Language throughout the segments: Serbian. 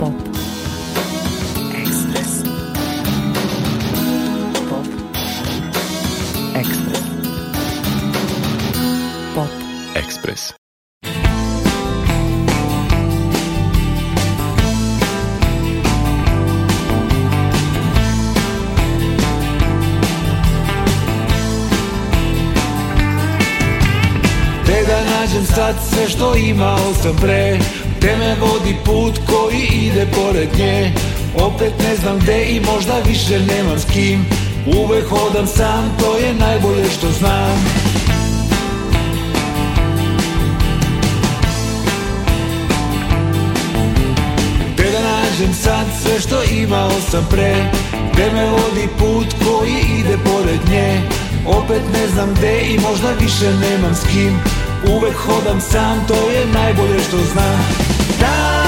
Pop. Ekspres. Pop. Ekspres. Pop. Ekspres. Te da nađem sad sve što imao sam pre te me vodi put koji ide pored nje Opet ne znam gde i možda više nemam s kim Uvek hodam sam, to je najbolje što znam Gde da nađem sad sve što imao sam pre gde me vodi put koji ide pored nje Opet ne znam gde i možda više nemam s kim Uvek hodam sam, to je najbolje što znam Da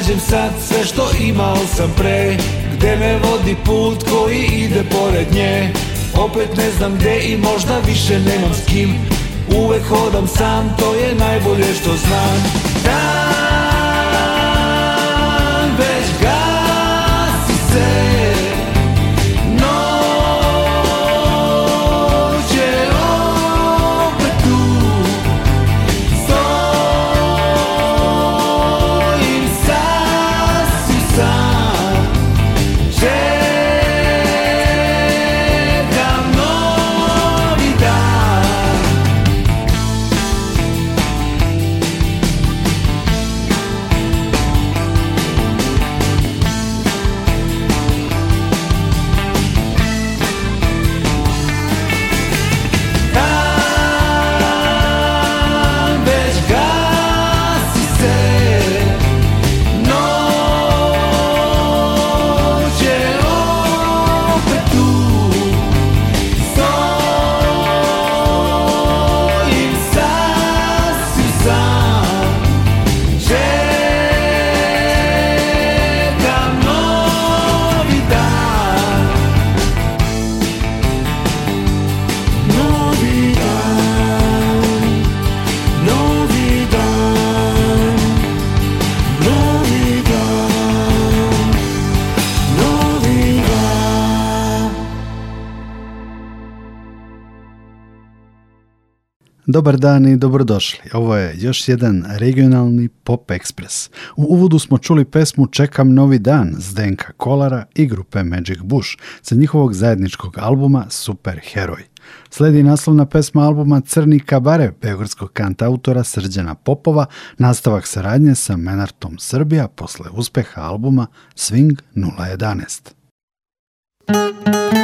nađem sad sve što imao sam pre Gde me vodi put koji ide pored nje Opet ne znam gdje i možda više nemam s kim Uvek hodam sam, to je najbolje što znam Dan već ga Dobar dan i dobrodošli. Ovo je još jedan regionalni Pop Express. U uvodu smo čuli pesmu Čekam novi dan Zdenka Kolara i grupe Magic Bush sa njihovog zajedničkog albuma Super Heroj. Sledi naslovna pesma albuma Crni kabare beogradskog kanta autora Srđana Popova, nastavak saradnje sa Menartom Srbija posle uspeha albuma Swing 011.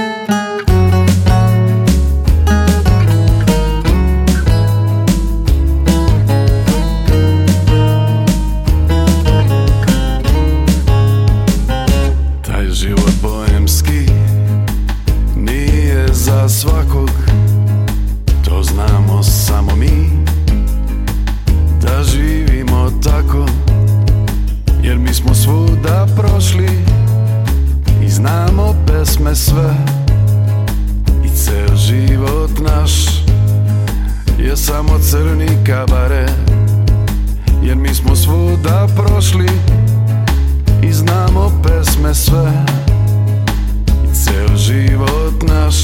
prošli i znamo pesme sve i cel život naš je samo crni kabare jer mi smo svuda prošli i znamo pesme sve i cel život naš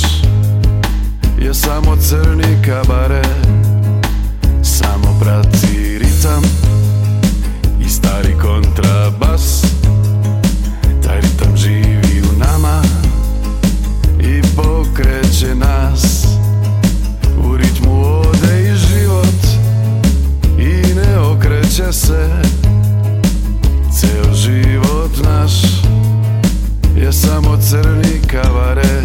je samo crni kabare samo prati ritam će se Ceo život naš Je samo crni kavare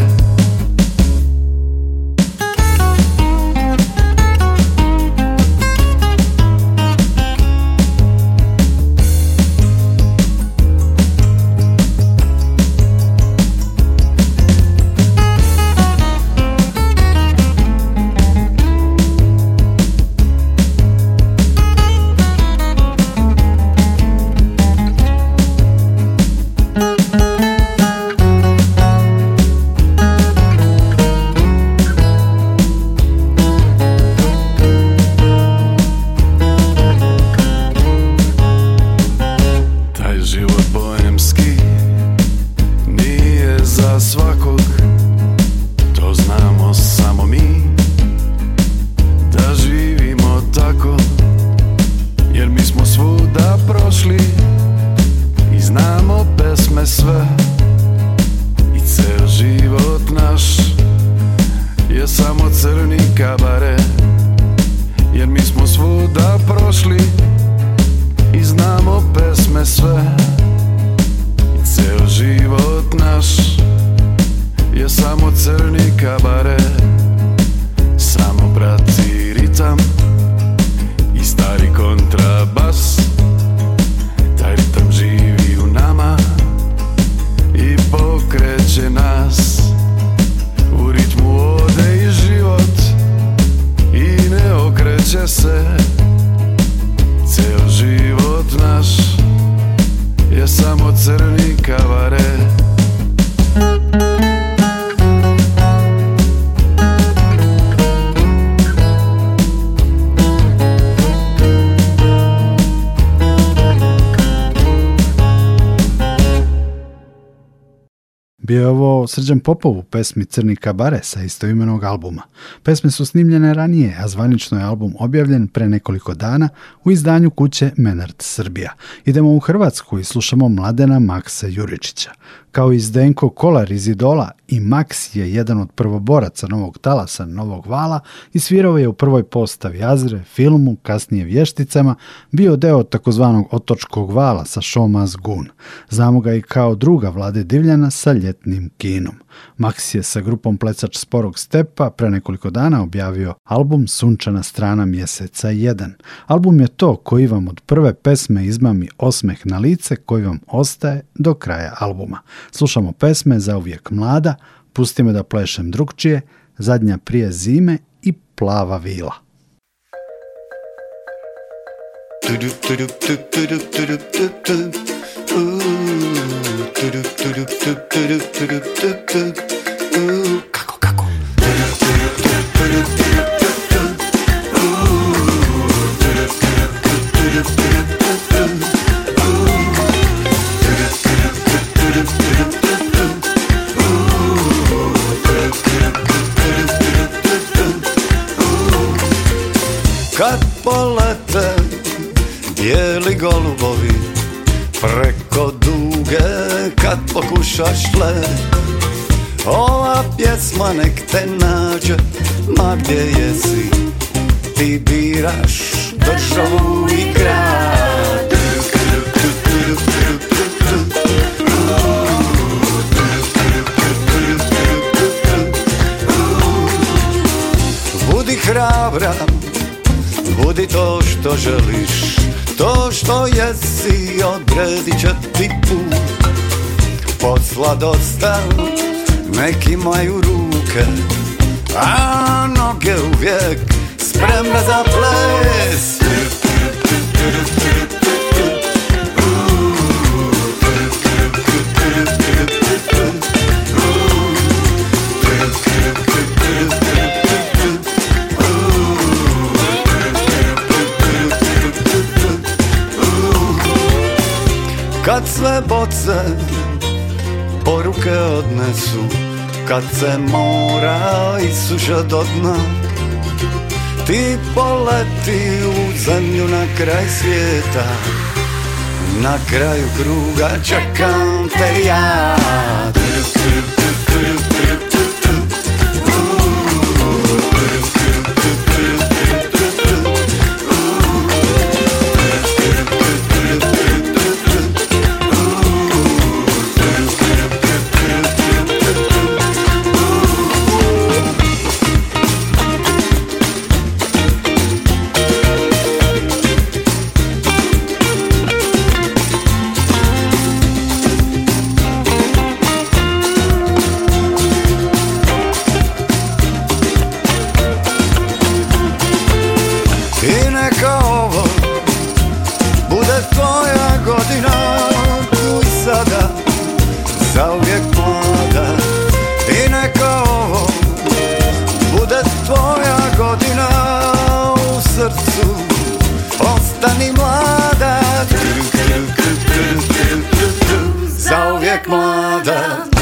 Srđan Popov u pesmi Crni kabare sa istoimenog albuma. Pesme su snimljene ranije, a zvanično je album objavljen pre nekoliko dana u izdanju kuće Menard Srbija. Idemo u Hrvatsku i slušamo Mladena Maksa Juričića. Kao i Zdenko Kolar iz Idola i Maks je jedan od prvoboraca Novog Talasa, Novog Vala i svirao je u prvoj postavi Azre, filmu, kasnije vješticama, bio deo takozvanog otočkog vala sa Šoma Zgun. Znamo ga i kao druga vlade Divljana sa ljetnim kinom. Maks je sa grupom Plecač Sporog Stepa pre nekoliko dana objavio album Sunčana strana mjeseca 1. Album je to koji vam od prve pesme izmami osmeh na lice koji vam ostaje do kraja albuma. Slušamo pesme za uvijek mlada, pusti me da plešem drugčije, zadnja prije zime i plava vila. golubovi preko duge kad pokušaš le Ova pjesma nek te nađe ma gdje jesi Ti biraš državu i grad Budi hrabra, budi to što želiš to što jesi odredit će ti put Posla dosta, neki imaju ruke A noge uvijek spremne za ples sve boce Poruke odnesu Kad se mora isuša do dna Ti poleti u zemlju na kraj svijeta Na kraju kruga čekam te ja Black Mother.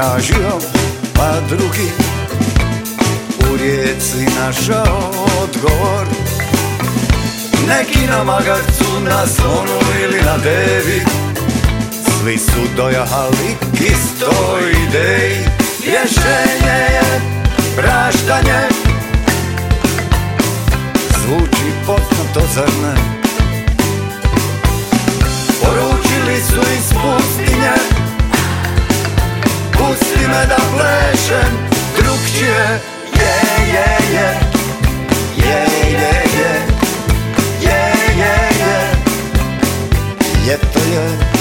tražio, pa drugi u rijeci našao odgovor Neki na magarcu, na slonu ili na devi Svi su dojahali istoj ideji Rješenje je praštanje Zvuči potpuno zrne, ne? Poručili su iz pustinje me da plešem drugčije Je, je, je Je, je, je Je, je, je Je to je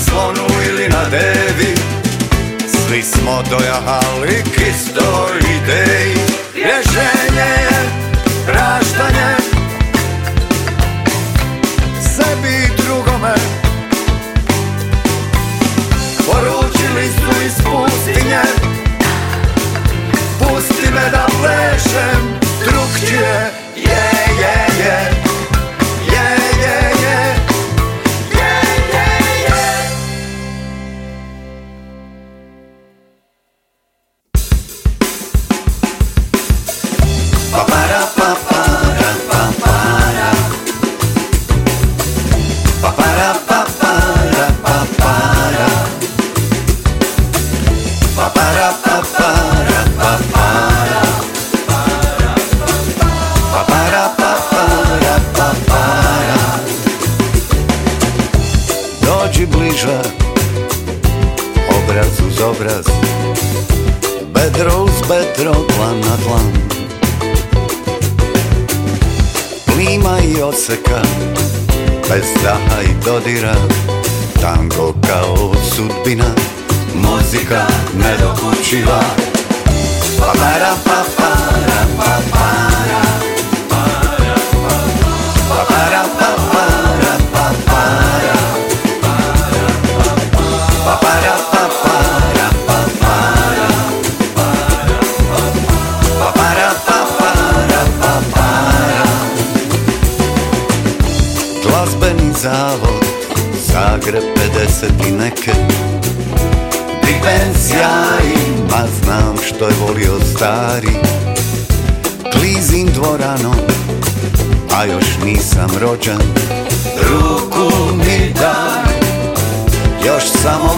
slonu ili na devi Svi smo dojahali kisto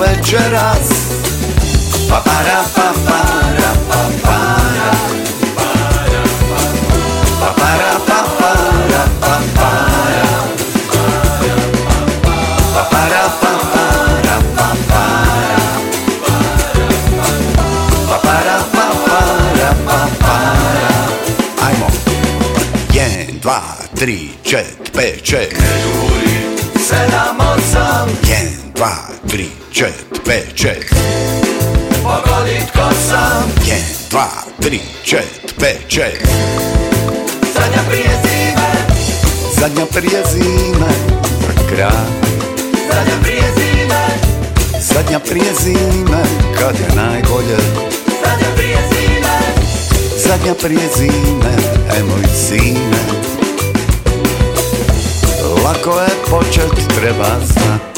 leggerà. Papara, papara, papara. Papara, papara, papara. Papara, papara, papara. Papara, papara, papara. I'm off. Jen, dva, tri, čet, pet, čet. Nedůlí se nám moc sam. Jen, dva, tri, čet, pet, čet Pogodit ko sam je dva, tri, čet, pet, čet Zadnja prije zime Zadnja prije zime Kraj Zadnja prije zime Zadnja prije zime Kad je najbolje Zadnja prije zime Zadnja prije zime Emo i Lako je počet, treba znat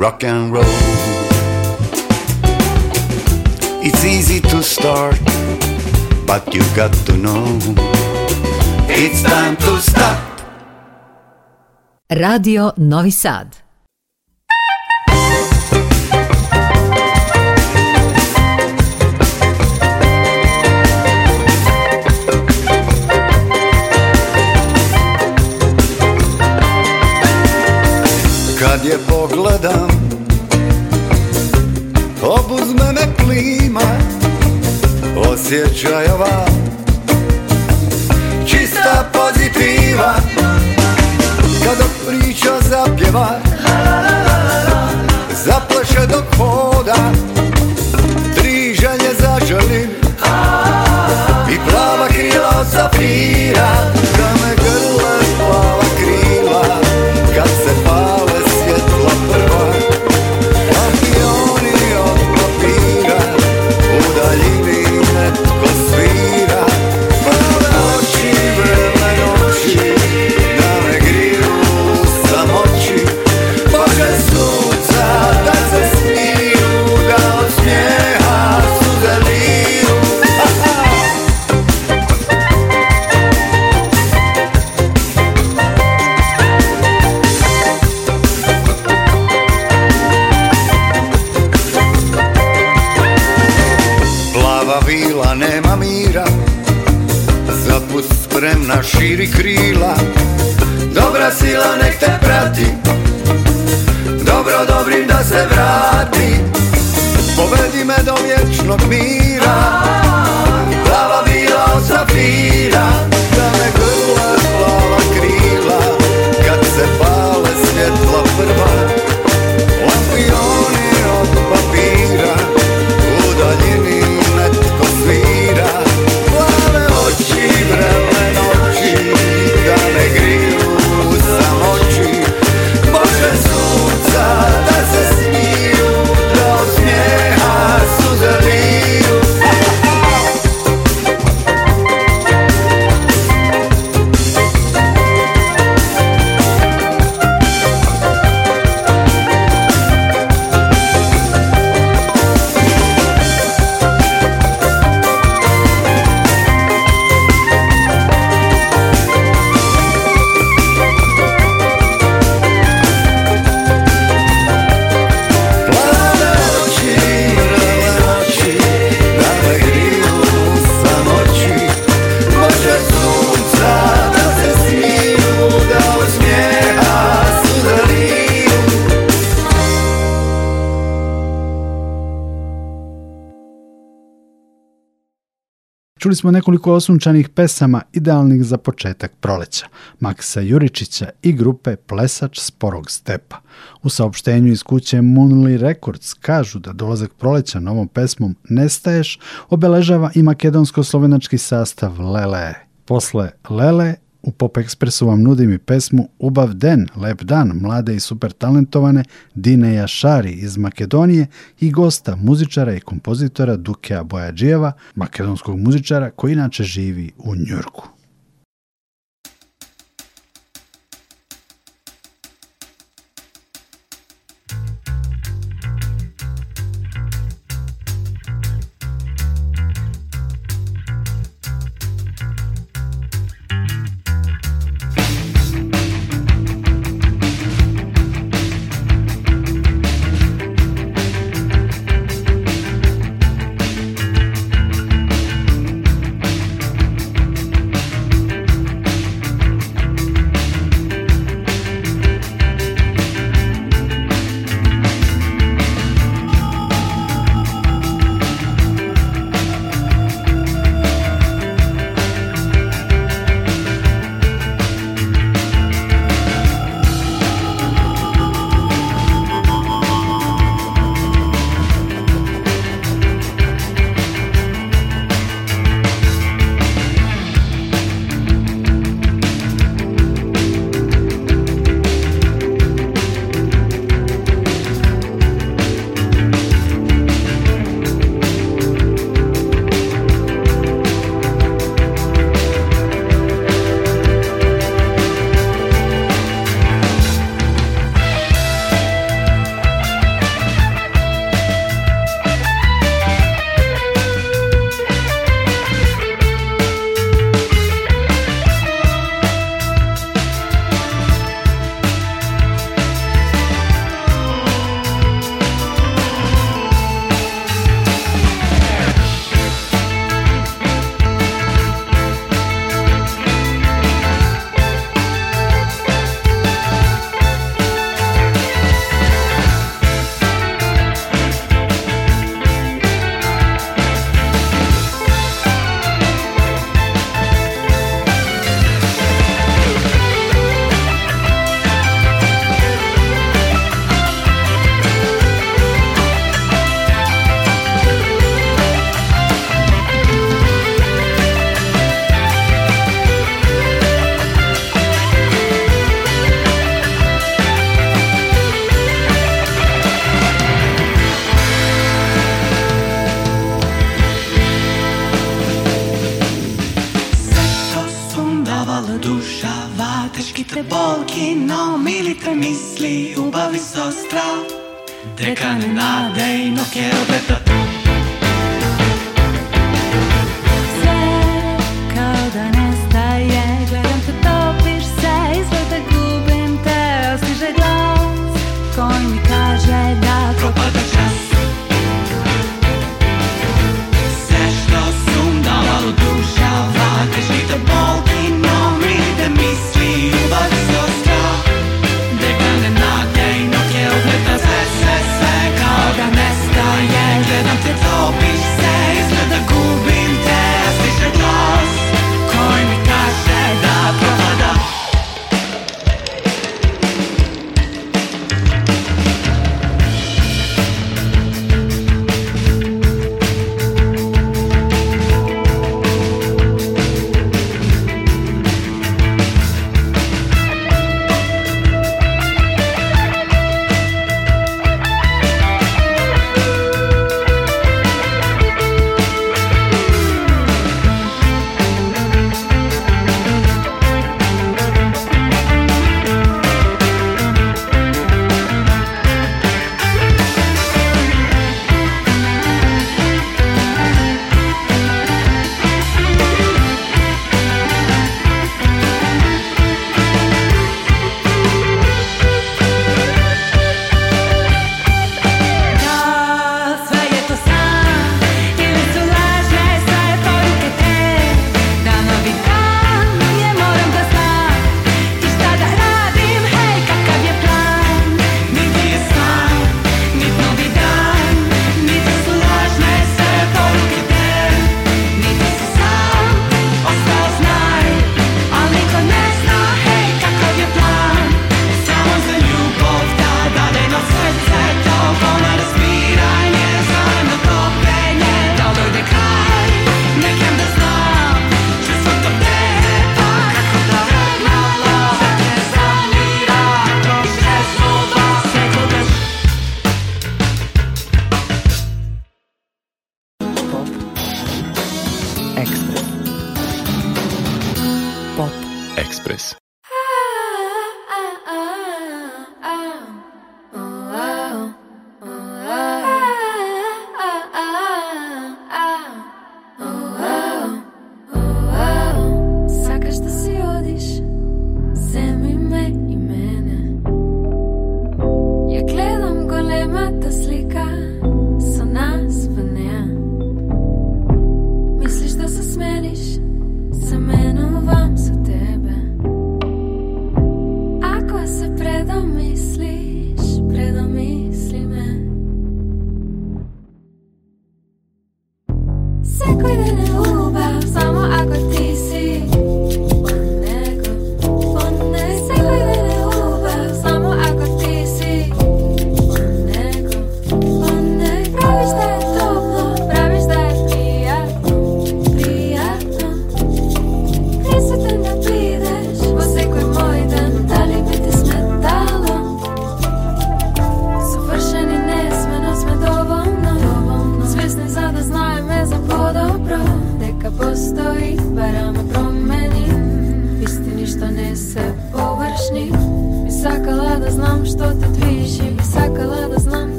rock and roll. It's easy to start, but you got to know. It's time to stop. Radio Novi Sad. Kad je pogledam heart čuli smo nekoliko osunčanih pesama idealnih za početak proleća, Maksa Juričića i grupe Plesač sporog stepa. U saopštenju iz kuće Moonly Records kažu da dolazak proleća novom pesmom Nestaješ obeležava i makedonsko-slovenački sastav Lele. Posle Lele u Pop Ekspresu vam nudim i pesmu Ubav den, lep dan, mlade i super talentovane Dine Jašari iz Makedonije i gosta, muzičara i kompozitora Dukea Bojađijeva, makedonskog muzičara koji inače živi u Njurku. Milite bol, kino, milite misli, ubavi sostra Decane nade in occhio per tu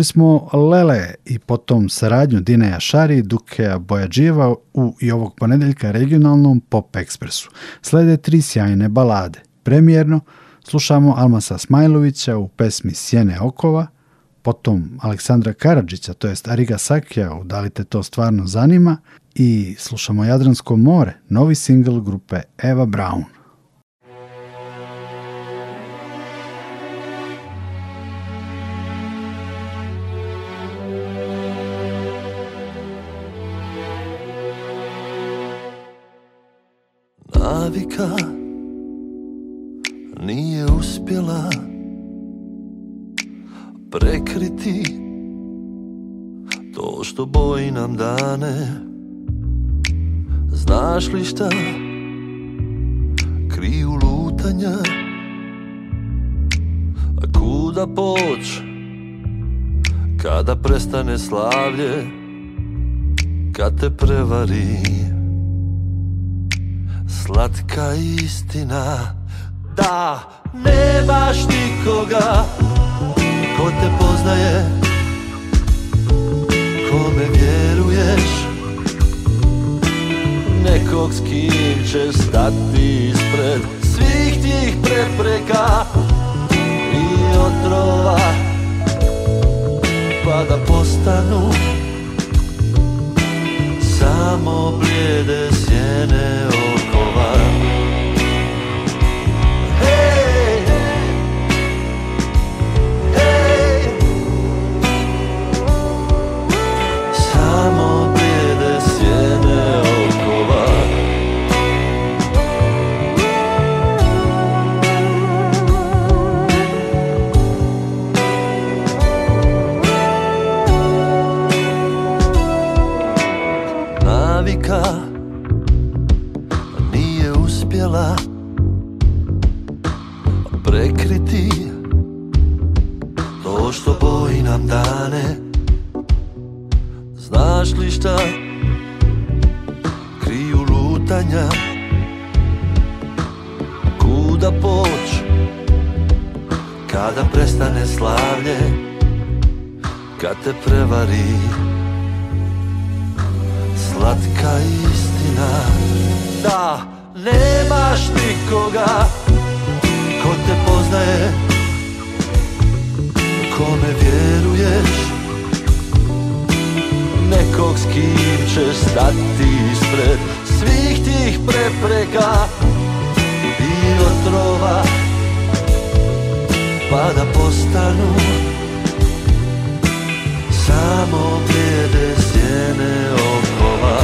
Čuli smo Lele i potom saradnju Dineja Šari, Dukeja Bojađiva u i ovog ponedeljka regionalnom Pop Ekspresu. Slede tri sjajne balade. Premijerno slušamo Almasa Smajlovića u pesmi Sjene okova, potom Aleksandra Karadžića, to jest Ariga Sakija u Da li te to stvarno zanima i slušamo Jadransko more, novi singl grupe Eva Brown. strane Znaš li šta Kriju lutanja A kuda poć Kada prestane slavlje Kad te prevari Slatka istina Da nemaš nikoga Ko te poznaje Kome vjeruje Nekog s kim će stati ispred Svih tih prepreka i otrova Pa da postanu Samo blijede sjene okova nam dane Znaš li šta kriju lutanja Kuda poć kada prestane slavlje Kad te prevari slatka istina Da, nemaš nikoga ko te poznaje Kome vjeruješ Nekog s kim ćeš stati ispred Svih tih prepreka I otrova Pa da postanu Samo blijede sjene okova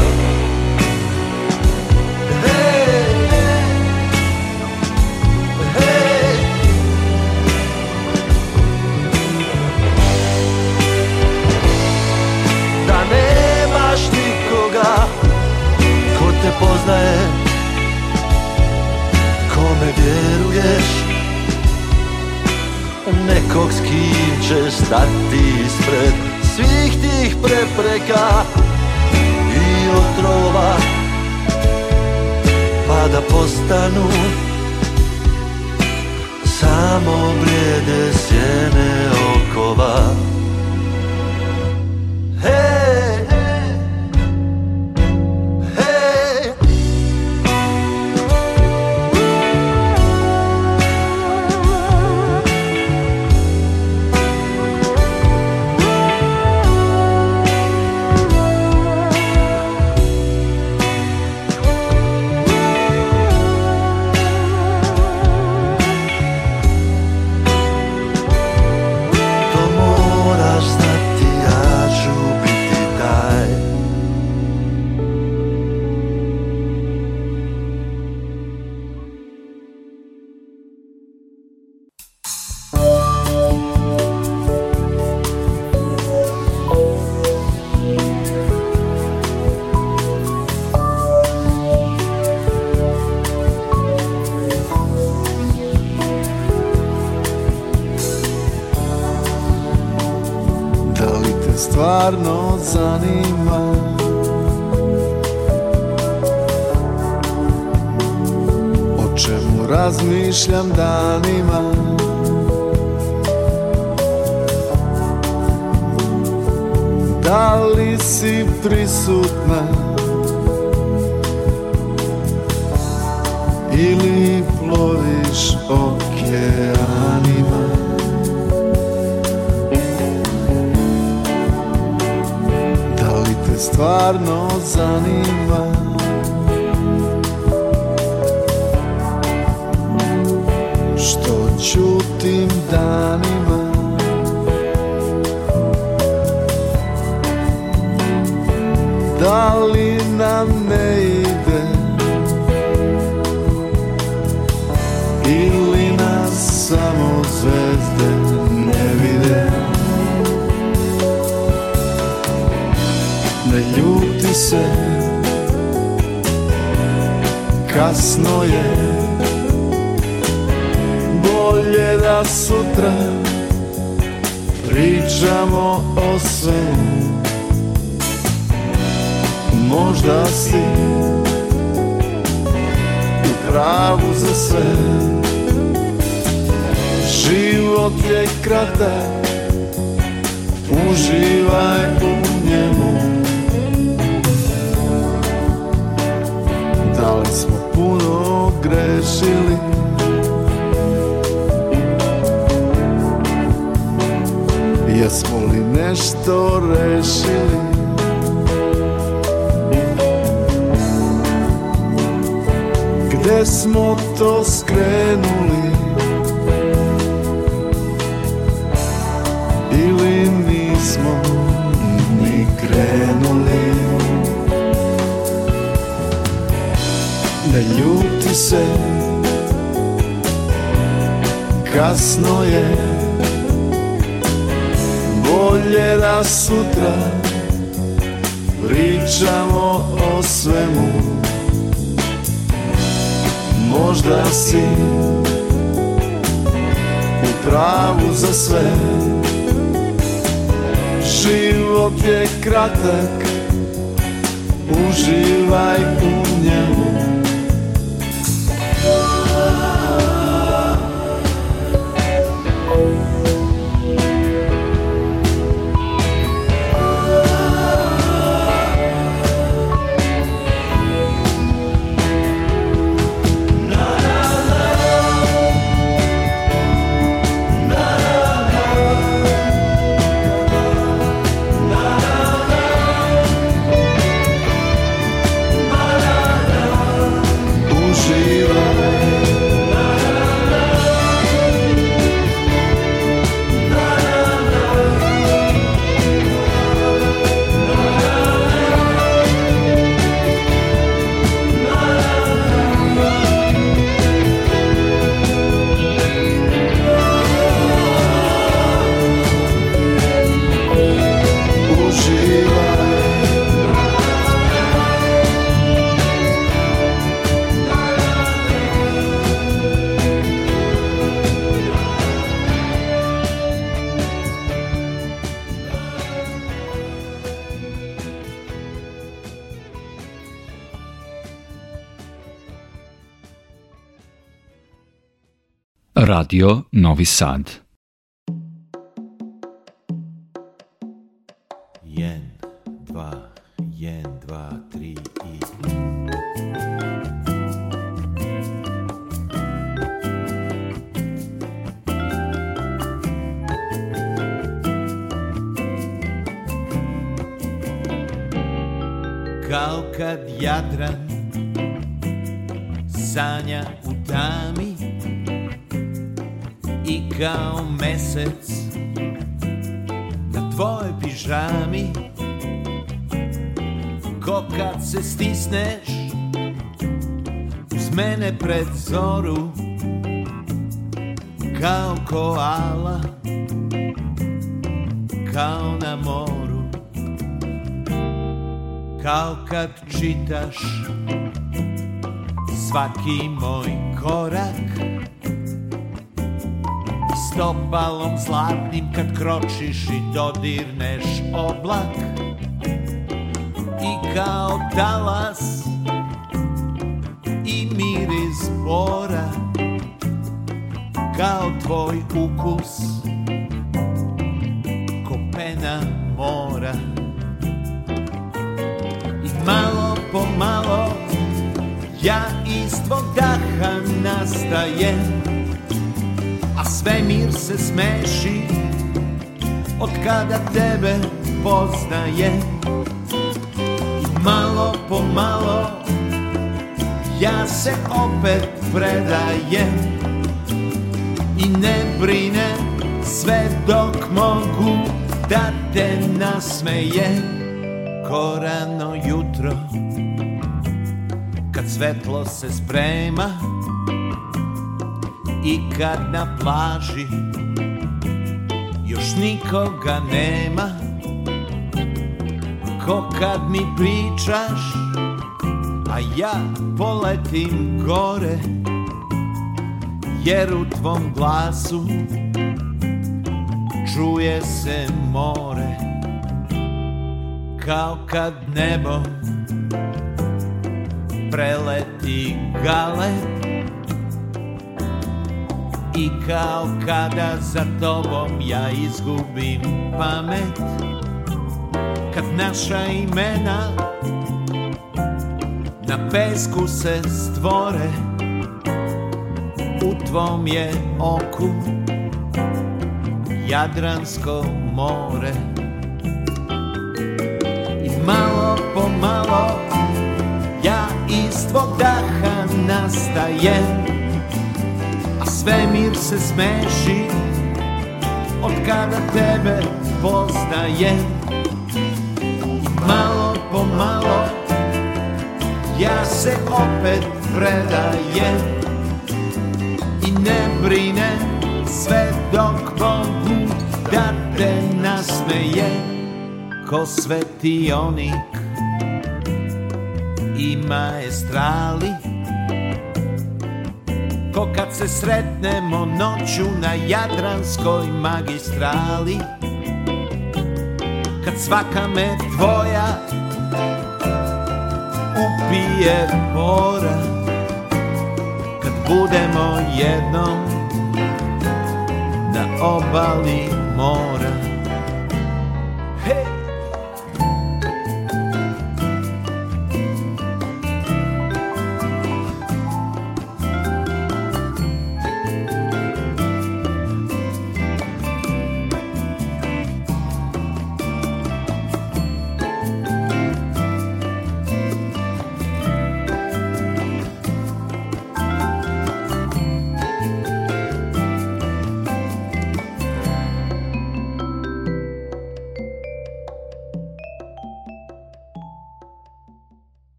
razmišljam danima Da li si prisutna Ili ploviš okeanima Da li te stvarno zanima tim danima Da li nam ne ide Ili nas samo zvezde ne vide Ne ljuti se Kasno je da sutra pričamo o svemu Možda si u pravu za sve Život je kratak, uživaj u njemu Da li smo puno grešili jesmo li nešto rešili Gde smo to skrenuli Ili nismo ni krenuli Ne ljuti se Kasno je bolje da sutra pričamo o svemu Možda si u pravu za sve Život je kratak, uživaj u njemu Radio Novi Sad. i moj korak topalom zlatnim kad kročiš i dodirneš oblak I kao talas je A svemir se smeši Od kada tebe poznaje I malo po malo Ja se opet predajem I ne brine sve dok mogu Da te nasmeje Korano jutro Kad svetlo se sprema i kad na plaži još nikoga nema Ko kad mi pričaš, a ja poletim gore Jer u tvom glasu čuje se more Kao kad nebo preleti gale, i kao kada za tobom ja izgubim pamet Kad naša imena na pesku se stvore U tvom je oku Jadransko more I malo po malo ja iz tvog daha nastajem Svemir se smeši Od kada tebe poznajem Malo po malo Ja se opet predajem I ne brine sve dok mogu Da te nasmeje Ko svetionik i maestralik Ko kad se sretnemo noću na Jadranskoj magistrali Kad svaka me tvoja upije mora Kad budemo jednom na obali mora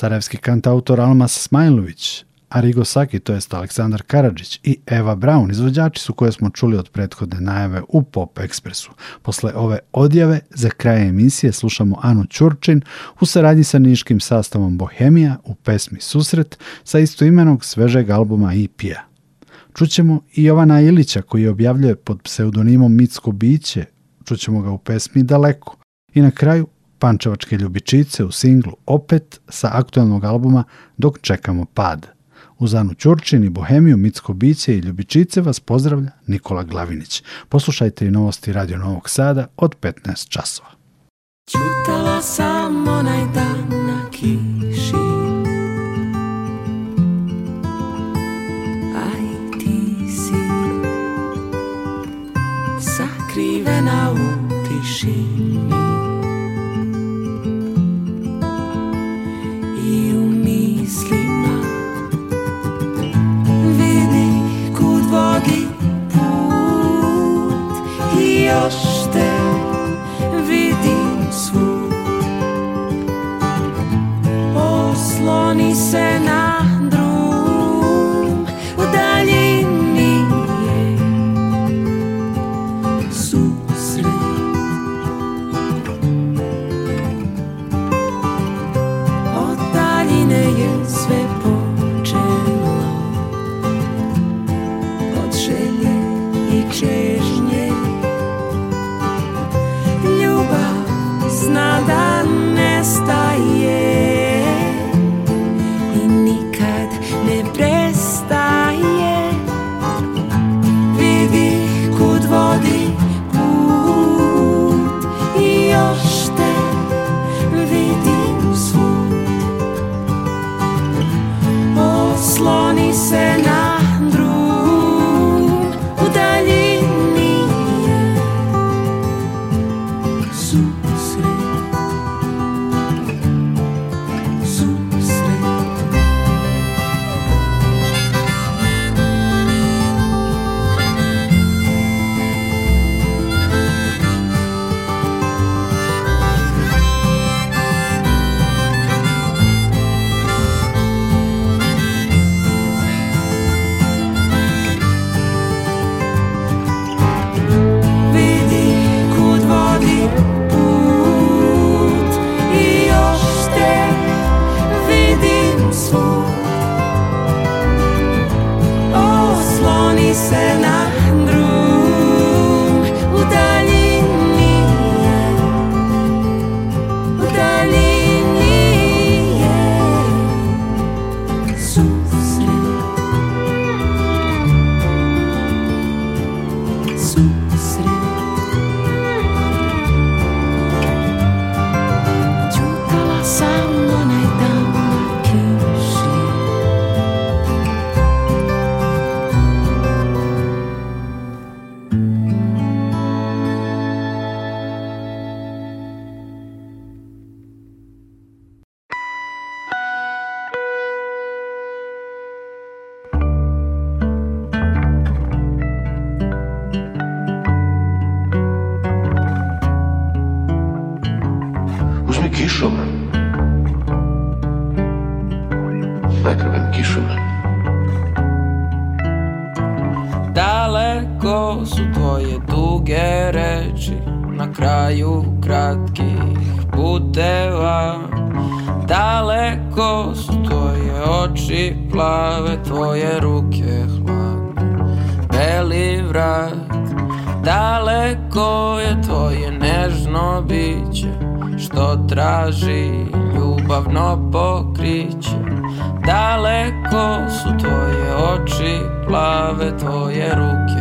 Sarajevski kantautor Almas Smajlović, Arigo Saki, to jest Aleksandar Karadžić i Eva Braun, izvođači su koje smo čuli od prethodne najave u Pop Ekspresu. Posle ove odjave za kraj emisije slušamo Anu Ćurčin u saradnji sa niškim sastavom Bohemija u pesmi Susret sa istoimenog svežeg albuma EP-a. Čućemo i Jovana Ilića koji objavljuje pod pseudonimom Mitsko biće, čućemo ga u pesmi Daleko. I na kraju Pančevačke ljubičice u singlu opet sa aktualnog albuma Dok čekamo pad. U Zanu Ćurčin i Bohemiju, Mitsko biće i Ljubičice vas pozdravlja Nikola Glavinić. Poslušajte i novosti Radio Novog Sada od 15 časova. ko su tvoje oči plave, tvoje ruke